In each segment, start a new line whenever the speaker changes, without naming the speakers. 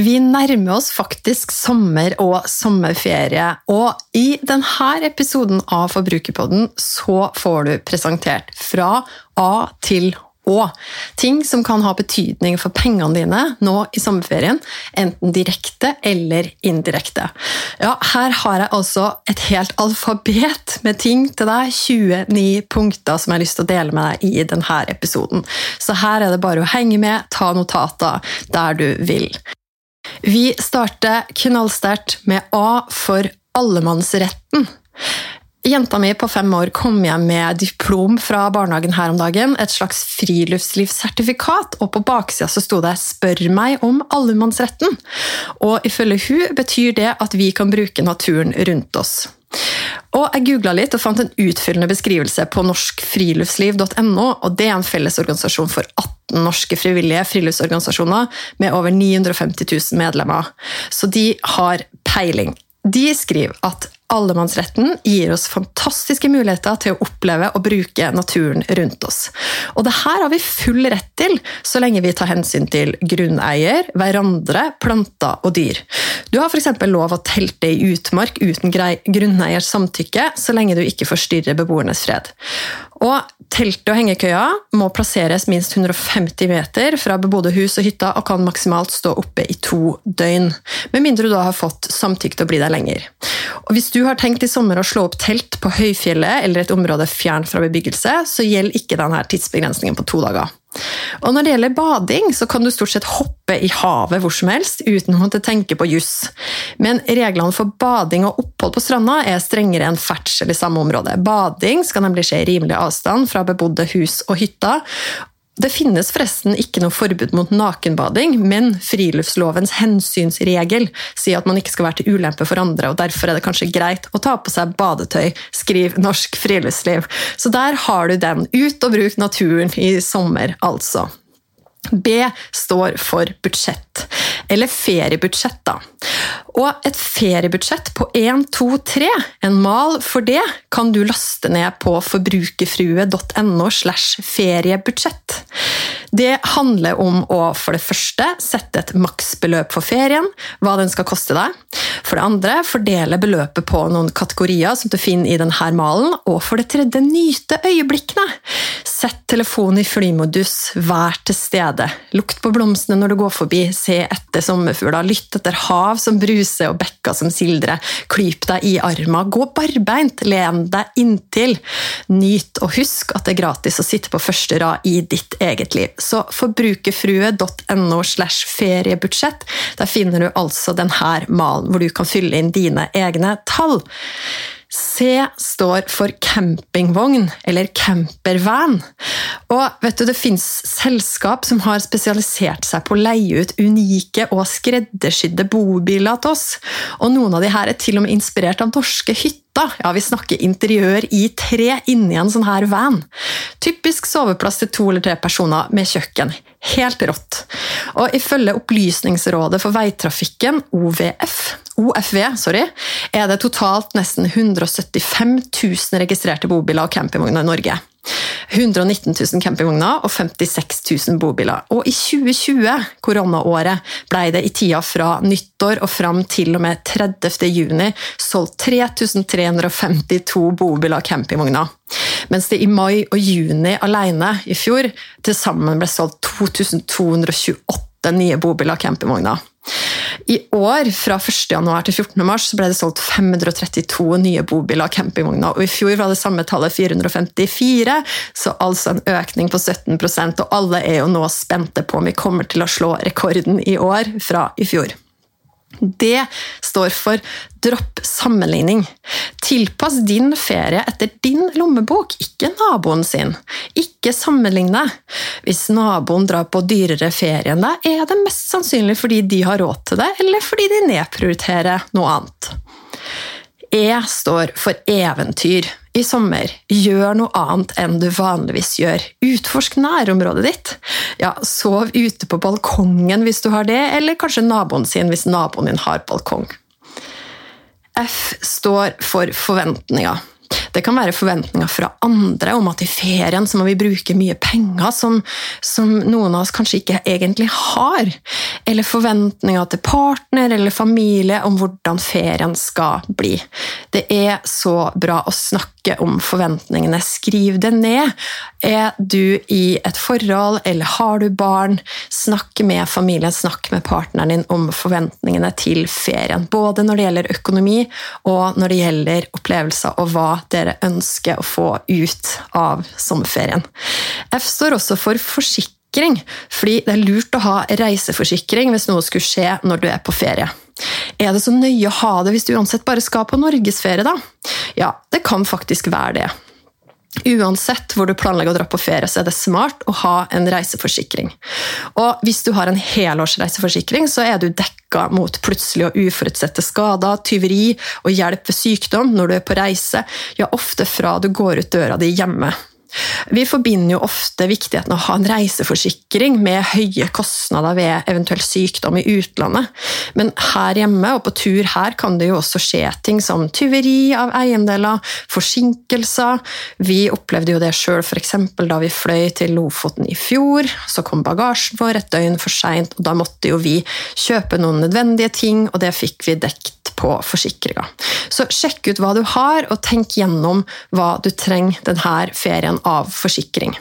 Vi nærmer oss faktisk sommer og sommerferie, og i denne episoden av Forbrukerpodden så får du presentert fra A til Å. Ting som kan ha betydning for pengene dine nå i sommerferien, enten direkte eller indirekte. Ja, her har jeg altså et helt alfabet med ting til deg, 29 punkter som jeg har lyst til å dele med deg i denne episoden. Så her er det bare å henge med, ta notater der du vil. Vi starter knallsterkt med A for allemannsretten. Jenta mi på fem år kom hjem med diplom fra barnehagen her om dagen, et slags friluftslivssertifikat, og på baksida så sto det 'Spør meg om allemannsretten'. Og ifølge hun betyr det at vi kan bruke naturen rundt oss. Og Jeg googla litt og fant en utfyllende beskrivelse på norskfriluftsliv.no. og Det er en fellesorganisasjon for 18 norske frivillige friluftsorganisasjoner med over 950 000 medlemmer. Så de har peiling. De skriver at allemannsretten gir oss fantastiske muligheter til å oppleve og bruke naturen rundt oss. Og det her har vi full rett til, så lenge vi tar hensyn til grunneier, hverandre, planter og dyr. Du har f.eks. lov å telte i utmark uten grunneiers samtykke, så lenge du ikke forstyrrer beboernes fred. Og Teltet og hengekøya må plasseres minst 150 meter fra bebodde hus og hytta og kan maksimalt stå oppe i to døgn, med mindre du da har fått samtykke til å bli der lenger. Og Hvis du har tenkt i sommer å slå opp telt på høyfjellet eller et område fjernt fra bebyggelse, så gjelder ikke denne tidsbegrensningen på to dager. Og Når det gjelder bading, så kan du stort sett hoppe i havet hvor som helst uten å måtte tenke på juss. Men reglene for bading og opphold på stranda er strengere enn ferdsel i samme område. Bading skal nemlig skje i rimelig avstand fra bebodde hus og hytter, det finnes forresten ikke noe forbud mot nakenbading, men friluftslovens hensynsregel sier at man ikke skal være til ulempe for andre, og derfor er det kanskje greit å ta på seg badetøy, skriv Norsk Friluftsliv. Så der har du den. Ut og bruk naturen i sommer, altså. B står for budsjett, eller feriebudsjett, da. Og et feriebudsjett på 1, 2, 3, en mal for det, kan du laste ned på forbrukerfrue.no slash feriebudsjett. Det handler om å for det første sette et maksbeløp for ferien, hva den skal koste deg. For det andre fordele beløpet på noen kategorier som du finner i denne malen. Og for det tredje nyte øyeblikkene. Sett telefonen i flymodus, vær til stede. Lukt på blomstene når du går forbi, se etter sommerfugler, lytt etter hav som bruser og bekker som sildrer. Klyp deg i arma, gå barbeint, len deg inntil. Nyt og husk at det er gratis å sitte på første rad i ditt eget liv. Så forbrukerfrue.no slash feriebudsjett. Der finner du altså denne malen, hvor du kan fylle inn dine egne tall. C står for campingvogn, eller campervan. Og vet du, Det fins selskap som har spesialisert seg på å leie ut unike og skreddersydde bobiler til oss. Og Noen av de her er til og med inspirert av norske hytter. Ja, vi snakker interiør i tre inni en sånn her van. Typisk soveplass til to eller tre personer med kjøkken. Helt rått. Og ifølge Opplysningsrådet for veitrafikken, OVF, OFV, sorry, er det totalt nesten 175 000 registrerte bobiler og campingvogner i Norge. 119 000 campingvogner og 56 000 bobiler. Og i 2020, koronaåret, ble det i tida fra nyttår og fram til og med 30. juni solgt 3352 bobiler og campingvogner. Mens det i mai og juni alene i fjor til sammen ble solgt 2228 nye bobiler og campingvogner. I år, fra 1.1 til 14.3, ble det solgt 532 nye bobiler og campingvogner. Og I fjor var det samme tallet 454, så altså en økning på 17% Og alle er jo nå spente på om vi kommer til å slå rekorden i år fra i fjor. Det står for dropp sammenligning. Tilpass din ferie etter din lommebok, ikke naboen sin. Ikke sammenligne. Hvis naboen drar på dyrere ferie enn deg, er det mest sannsynlig fordi de har råd til det, eller fordi de nedprioriterer noe annet. E står for eventyr. I sommer, gjør noe annet enn du vanligvis gjør. Utforsk nærområdet ditt. Ja, Sov ute på balkongen hvis du har det, eller kanskje naboen sin hvis naboen din har balkong. F står for forventninger. Det kan være forventninger fra andre om at i ferien så må vi bruke mye penger som, som noen av oss kanskje ikke egentlig har. Eller forventninger til partner eller familie om hvordan ferien skal bli. Det er så bra å snakke om forventningene. Skriv det ned. Er du i et forhold, eller har du barn? Snakk med familien, snakk med partneren din om forventningene til ferien. Både når det gjelder økonomi, og når det gjelder opplevelser og hva dere ønsker å få ut av sommerferien. F står også for forsikring, fordi det er lurt å ha reiseforsikring hvis noe skulle skje når du er på ferie. Er det så nøye å ha det hvis du uansett bare skal på norgesferie, da? Ja, det kan faktisk være det. Uansett hvor du planlegger å dra på ferie, så er det smart å ha en reiseforsikring. Og hvis du har en helårsreiseforsikring, så er du dekka mot plutselige og uforutsette skader, tyveri og hjelp ved sykdom når du er på reise, ja, ofte fra du går ut døra di hjemme. Vi forbinder jo ofte viktigheten av å ha en reiseforsikring med høye kostnader ved eventuell sykdom i utlandet, men her hjemme og på tur her kan det jo også skje ting som tyveri av eiendeler, forsinkelser. Vi opplevde jo det sjøl f.eks. da vi fløy til Lofoten i fjor. Så kom bagasjen vår et døgn for seint, og da måtte jo vi kjøpe noen nødvendige ting, og det fikk vi dekt på forsikringa. Så sjekk ut hva du har, og tenk gjennom hva du trenger denne ferien av forsikring.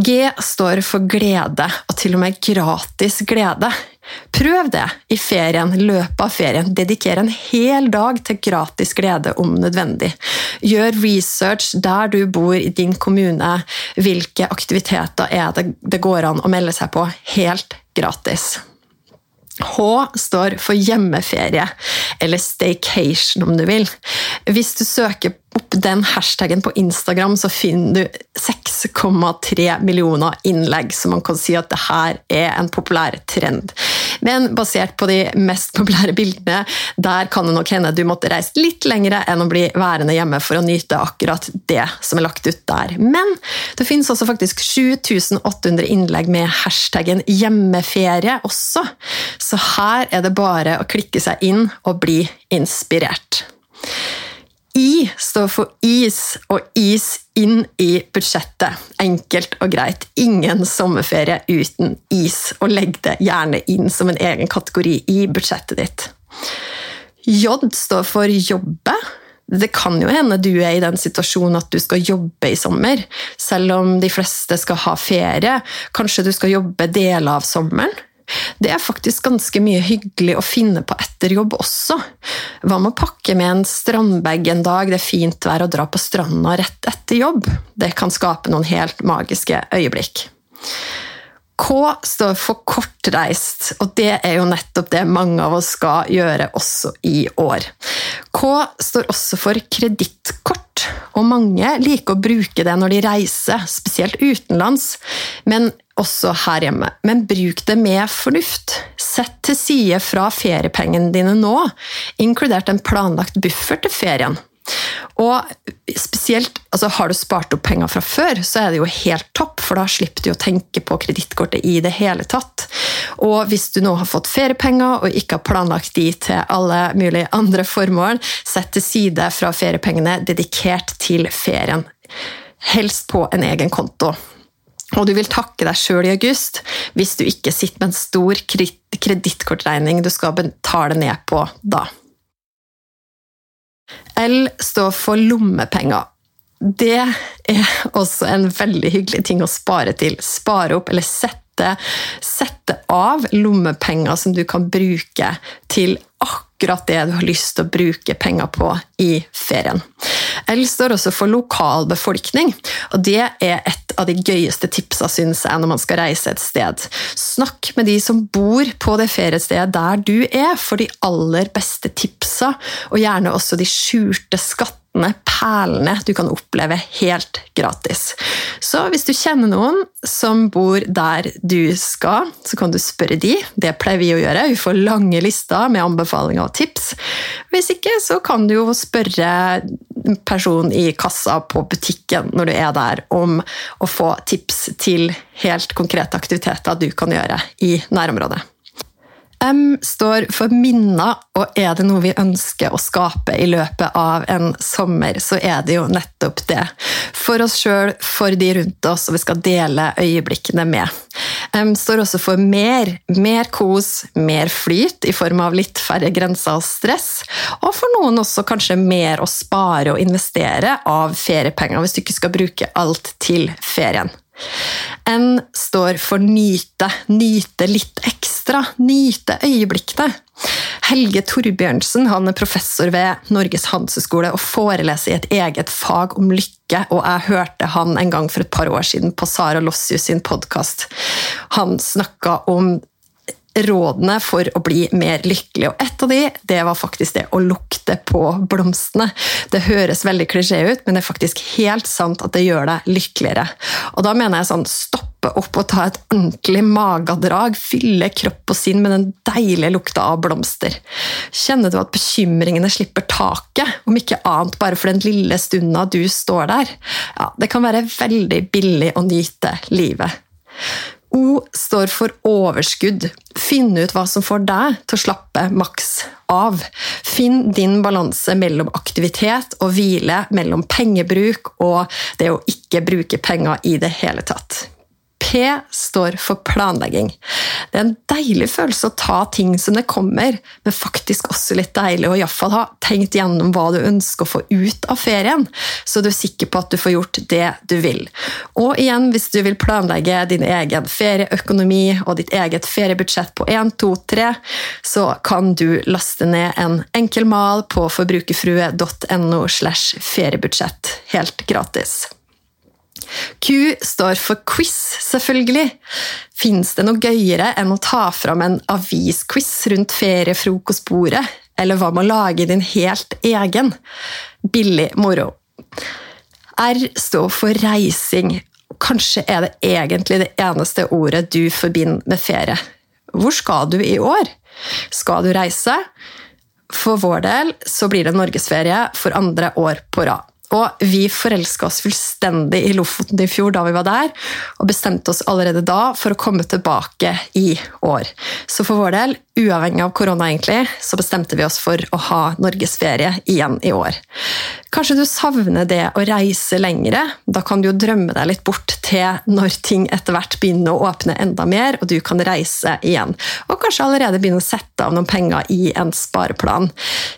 G står for glede, og til og med gratis glede. Prøv det i ferien, løpet av ferien. Dediker en hel dag til gratis glede om nødvendig. Gjør research der du bor i din kommune. Hvilke aktiviteter er det det går an å melde seg på helt gratis? H står for hjemmeferie, eller staycation om du vil. Hvis du søker opp den hashtagen på Instagram, så finner du 6,3 millioner innlegg, så man kan si at det her er en populær trend. Men basert på de mest populære bildene, der kan det nok hende du måtte reise litt lengre enn å bli værende hjemme for å nyte akkurat det som er lagt ut der. Men det finnes også faktisk 7800 innlegg med hashtaggen 'hjemmeferie' også, så her er det bare å klikke seg inn og bli inspirert. I står for is, og is inn i budsjettet. Enkelt og greit. Ingen sommerferie uten is, og legg det gjerne inn som en egen kategori i budsjettet ditt. J står for jobbe. Det kan jo hende du er i den situasjonen at du skal jobbe i sommer, selv om de fleste skal ha ferie. Kanskje du skal jobbe deler av sommeren? Det er faktisk ganske mye hyggelig å finne på etter jobb også. Hva med å pakke med en strandbag en dag det er fint vær å dra på stranda rett etter jobb? Det kan skape noen helt magiske øyeblikk. K står for kortreist, og det er jo nettopp det mange av oss skal gjøre også i år. K står også for kredittkort, og mange liker å bruke det når de reiser, spesielt utenlands. Men også her hjemme. Men bruk det med fornuft. Sett til side fra feriepengene dine nå, inkludert en planlagt buffer til ferien. Og spesielt, altså Har du spart opp penger fra før, så er det jo helt topp, for da slipper du å tenke på kredittkortet i det hele tatt. Og hvis du nå har fått feriepenger og ikke har planlagt de til alle mulige andre formål, sett til side fra feriepengene dedikert til ferien. Helst på en egen konto. Og du vil takke deg sjøl i august hvis du ikke sitter med en stor kredittkortregning du skal betale ned på da. L står for lommepenger. Det er også en veldig hyggelig ting å spare til. Spare opp eller sette, sette av lommepenger som du kan bruke til akkurat det du har lyst til å bruke penger på i ferien. L står også for lokalbefolkning, og det er et av de gøyeste tipsa synes jeg, når man skal reise et sted. Snakk med de som bor på det feriestedet der du er, for de aller beste tipsa, og gjerne også de skjulte skattene, perlene, du kan oppleve helt gratis. Så hvis du kjenner noen som bor der du skal, så kan du spørre de. Det pleier vi å gjøre. Vi får lange lister med anbefalinger og tips. Hvis ikke, så kan du jo spørre personen i kassa på butikken når du er der, om å få tips til helt konkrete aktiviteter du kan gjøre i nærområdet. M står for minner, og er det noe vi ønsker å skape i løpet av en sommer, så er det jo nettopp det. For oss sjøl, for de rundt oss, og vi skal dele øyeblikkene med. M står også for mer. Mer kos, mer flyt i form av litt færre grenser og stress. Og for noen også kanskje mer å spare og investere av feriepenger, hvis du ikke skal bruke alt til ferien. N står for nyte. Nyte litt ekstra. Nyte øyeblikkene. Helge Torbjørnsen han er professor ved Norges handelshøyskole og foreleser i et eget fag om lykke. og Jeg hørte han en gang for et par år siden på Sara Lossius sin podkast. Han snakka om rådene for å bli mer lykkelig. Og et av de, det var faktisk det å lukte på blomstene. Det høres veldig klisjé ut, men det er faktisk helt sant at det gjør deg lykkeligere. Og da mener jeg sånn stoppe opp og ta et ordentlig magedrag. Fylle kropp og sinn med den deilige lukta av blomster. Kjenner du at bekymringene slipper taket, om ikke annet bare for den lille stunda du står der? Ja, det kan være veldig billig å nyte livet. O står for overskudd. Finn ut hva som får deg til å slappe maks av. Finn din balanse mellom aktivitet og hvile, mellom pengebruk og det å ikke bruke penger i det hele tatt. P står for planlegging. Det er en deilig følelse å ta ting som det kommer, men faktisk også litt deilig å iallfall ha tenkt gjennom hva du ønsker å få ut av ferien, så du er sikker på at du får gjort det du vil. Og igjen, hvis du vil planlegge din egen ferieøkonomi og ditt eget feriebudsjett på 1, 2, 3, så kan du laste ned en enkel mal på forbrukerfrue.no slash feriebudsjett helt gratis. Q står for quiz, selvfølgelig. Fins det noe gøyere enn å ta fram en avisquiz rundt feriefrokostbordet? Eller hva med å lage din helt egen? Billig moro. R står for reising. Kanskje er det egentlig det eneste ordet du forbinder med ferie. Hvor skal du i år? Skal du reise? For vår del så blir det norgesferie for andre år på rad. Og vi forelska oss fullstendig i Lofoten i fjor da vi var der, og bestemte oss allerede da for å komme tilbake i år. Så for vår del, uavhengig av korona, egentlig, så bestemte vi oss for å ha norgesferie igjen i år. Kanskje du savner det å reise lengre? Da kan du jo drømme deg litt bort til når ting etter hvert begynner å åpne enda mer, og du kan reise igjen. Og kanskje allerede begynne å sette av noen penger i en spareplan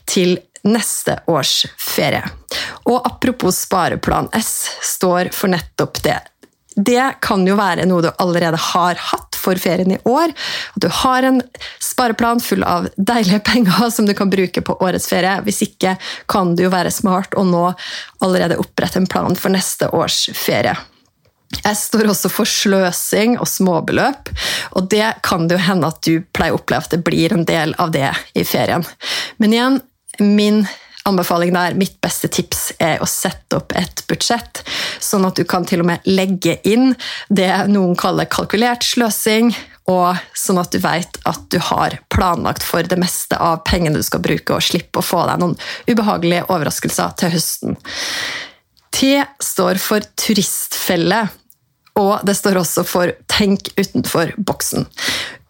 til neste års ferie. Og apropos Spareplan S står for nettopp det. Det kan jo være noe du allerede har hatt for ferien i år. At du har en spareplan full av deilige penger som du kan bruke på årets ferie. Hvis ikke kan det jo være smart å nå allerede opprette en plan for neste års ferie. Jeg står også for sløsing og småbeløp, og det kan det jo hende at du pleier å oppleve at det blir en del av det i ferien. Men igjen, min anbefaling der, mitt beste tips, er å sette opp et budsjett, sånn at du kan til og med legge inn det noen kaller kalkulert sløsing, og sånn at du vet at du har planlagt for det meste av pengene du skal bruke, og slippe å få deg noen ubehagelige overraskelser til høsten. T står for turistfelle. Og det står også for 'tenk utenfor boksen'.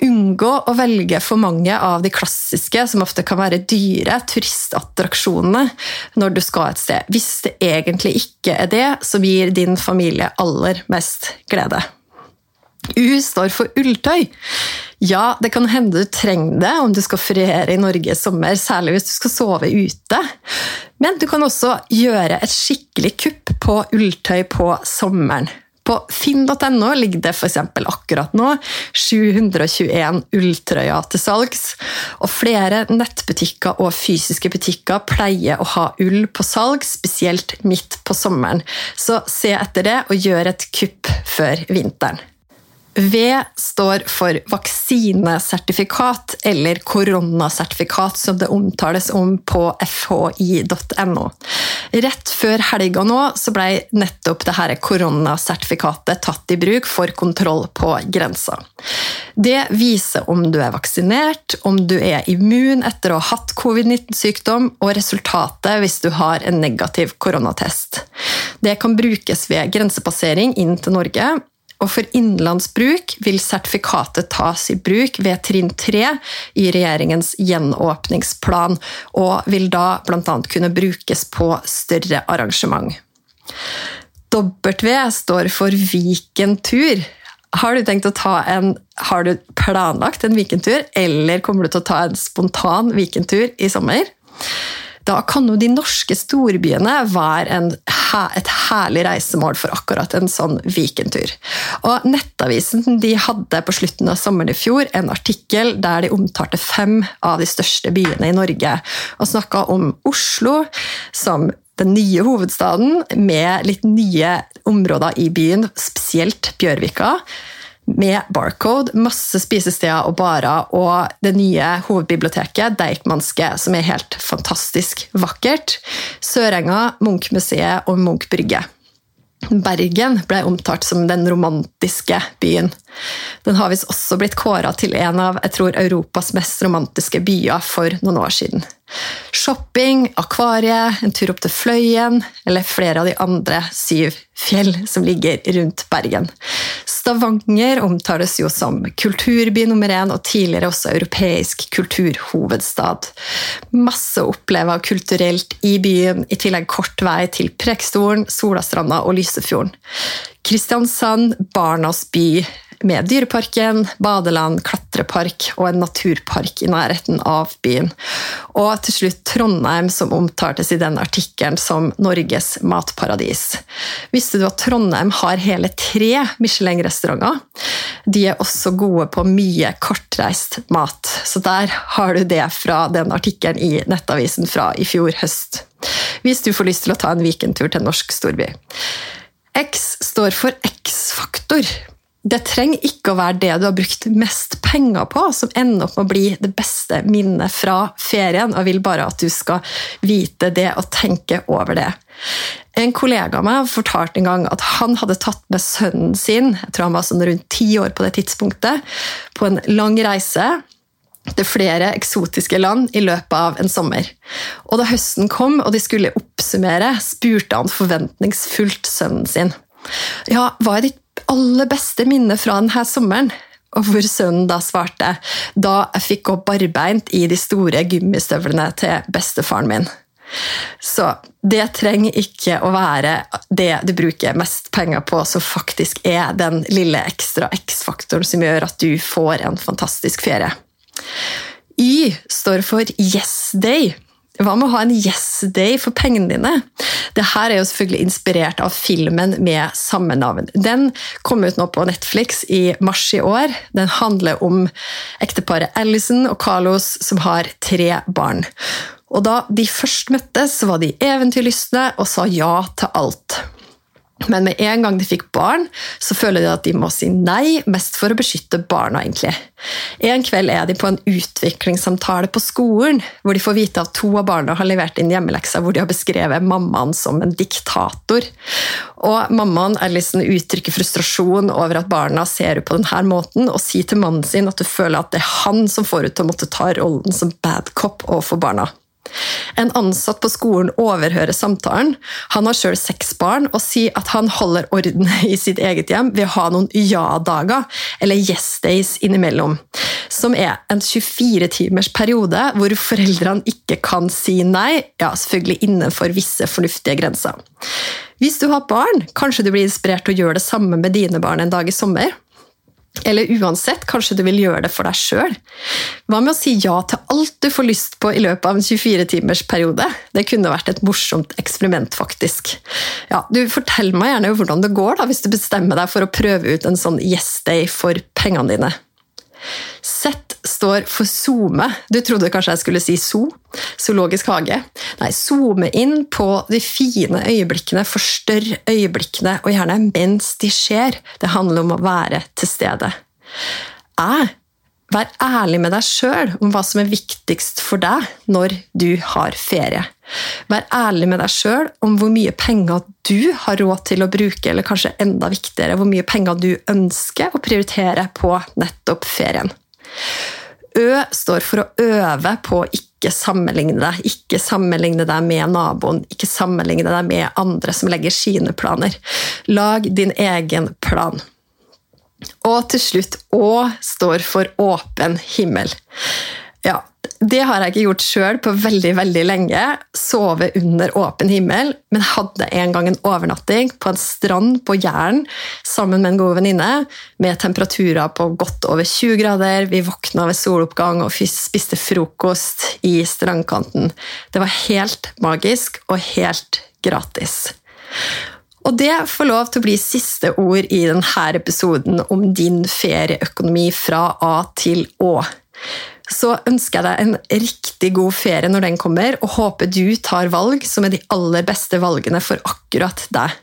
Unngå å velge for mange av de klassiske, som ofte kan være dyre, turistattraksjonene når du skal et sted. Hvis det egentlig ikke er det som gir din familie aller mest glede. U står for ulltøy. Ja, det kan hende du trenger det om du skal feriere i Norge i sommer, særlig hvis du skal sove ute. Men du kan også gjøre et skikkelig kupp på ulltøy på sommeren. På finn.no ligger det f.eks. akkurat nå 721 ulltrøyer til salgs. Og flere nettbutikker og fysiske butikker pleier å ha ull på salg, spesielt midt på sommeren. Så se etter det og gjør et kupp før vinteren. V står for vaksinesertifikat, eller koronasertifikat, som det omtales om på fhi.no. Rett før helga nå så ble nettopp dette koronasertifikatet tatt i bruk for kontroll på grensa. Det viser om du er vaksinert, om du er immun etter å ha hatt covid-19-sykdom, og resultatet hvis du har en negativ koronatest. Det kan brukes ved grensepassering inn til Norge, og for innenlandsbruk vil sertifikatet tas i bruk ved trinn 3 i regjeringens gjenåpningsplan, og vil da bl.a. kunne brukes på større arrangement. W står for Viken-tur. Har du tenkt å ta en Har du planlagt en Viken-tur, eller kommer du til å ta en spontan Viken-tur i sommer? Da kan jo de norske storbyene være en, et herlig reisemål for akkurat en sånn Vikentur. Og Nettavisen de hadde på slutten av sommeren i fjor en artikkel der de omtalte fem av de største byene i Norge, og snakka om Oslo som den nye hovedstaden med litt nye områder i byen, spesielt Bjørvika med Barcode, masse spisesteder og barer, og det nye hovedbiblioteket, Deichmanske, som er helt fantastisk vakkert. Sørenga, Munch-museet og Munch brygge. Bergen ble omtalt som den romantiske byen. Den har visst også blitt kåra til en av jeg tror, Europas mest romantiske byer for noen år siden. Shopping, akvariet, en tur opp til Fløyen eller flere av de andre syv fjell som ligger rundt Bergen. Stavanger omtales jo som kulturby nummer én og tidligere også europeisk kulturhovedstad. Masse å oppleve kulturelt i byen, i tillegg kort vei til Preikestolen, Solastranda og Lysefjorden. Kristiansand, barnas by, med Dyreparken, badeland, klatrepark og en naturpark i nærheten av byen. Og til slutt Trondheim, som omtaltes i den artikkelen som Norges matparadis. Visste du at Trondheim har hele tre Michelin-restauranter? De er også gode på mye kortreist mat. Så der har du det fra den artikkelen i Nettavisen fra i fjor høst. Hvis du får lyst til å ta en weekendtur til en norsk storby. X står for X-faktor. Det trenger ikke å være det du har brukt mest penger på, som ender opp med å bli det beste minnet fra ferien. og vil bare at du skal vite det og tenke over det. En kollega av meg fortalte en gang at han hadde tatt med sønnen sin jeg tror han var sånn rundt ti år på det tidspunktet, på en lang reise til flere eksotiske land i løpet av en sommer. Og Da høsten kom og de skulle oppsummere, spurte han forventningsfullt sønnen sin. Ja, hva er ditt aller beste minne fra denne sommeren? Og hvor sønnen da svarte da jeg fikk gå barbeint i de store gummistøvlene til bestefaren min. Så det trenger ikke å være det du bruker mest penger på, som faktisk er den lille ekstra X-faktoren som gjør at du får en fantastisk ferie. Y står for Yes Day. Hva med å ha en yes day for pengene dine? Dette er jo selvfølgelig inspirert av filmen med samme navn. Den kom ut nå på Netflix i mars i år. Den handler om ekteparet Alison og Carlos som har tre barn. Og Da de først møttes, var de eventyrlystne og sa ja til alt. Men med en gang de fikk barn, så føler de at de må si nei, mest for å beskytte barna. egentlig. En kveld er de på en utviklingssamtale på skolen, hvor de får vite at to av barna har levert inn hjemmelekser hvor de har beskrevet mammaen som en diktator. Og Mammaen Alison uttrykker frustrasjon over at barna ser henne på denne måten, og sier til mannen sin at du føler at det er han som får henne til å måtte ta rollen som bad cop overfor barna. En ansatt på skolen overhører samtalen. Han har sjøl seks barn og sier at han holder orden i sitt eget hjem ved å ha noen ja-dager, eller yes days, innimellom. Som er en 24 timers periode hvor foreldrene ikke kan si nei, ja, selvfølgelig innenfor visse fornuftige grenser. Hvis du har barn, kanskje du blir inspirert til å gjøre det samme med dine barn en dag i sommer? Eller uansett, kanskje du vil gjøre det for deg sjøl? Hva med å si ja til alt du får lyst på i løpet av en 24-timers periode? Det kunne vært et morsomt eksperiment, faktisk. Ja, du Fortell meg gjerne hvordan det går da, hvis du bestemmer deg for å prøve ut en sånn yes day for pengene dine. Z står for zoome. Du trodde kanskje jeg skulle si zoo? Zoologisk hage. Nei, zoome inn på de fine øyeblikkene, forstørr øyeblikkene, og gjerne mens de skjer. Det handler om å være til stede. Jeg Vær ærlig med deg sjøl om hva som er viktigst for deg når du har ferie. Vær ærlig med deg sjøl om hvor mye penger du har råd til å bruke, eller kanskje enda viktigere, hvor mye penger du ønsker å prioritere på nettopp ferien. Ø står for å øve på å ikke sammenligne deg. Ikke sammenligne deg med naboen, ikke sammenligne deg med andre som legger sine planer. Lag din egen plan. Og til slutt Å står for åpen himmel. Ja, det har jeg ikke gjort sjøl på veldig veldig lenge. Sove under åpen himmel, men hadde en gang en overnatting på en strand på Jæren sammen med en god venninne, med temperaturer på godt over 20 grader. Vi våkna ved soloppgang og spiste frokost i strandkanten. Det var helt magisk og helt gratis. Og det får lov til å bli siste ord i denne episoden om din ferieøkonomi fra A til Å. Så ønsker jeg deg en riktig god ferie når den kommer, og håper du tar valg som er de aller beste valgene for akkurat deg.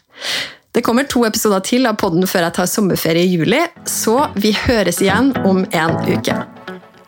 Det kommer to episoder til av podden før jeg tar sommerferie i juli, så vi høres igjen om en uke.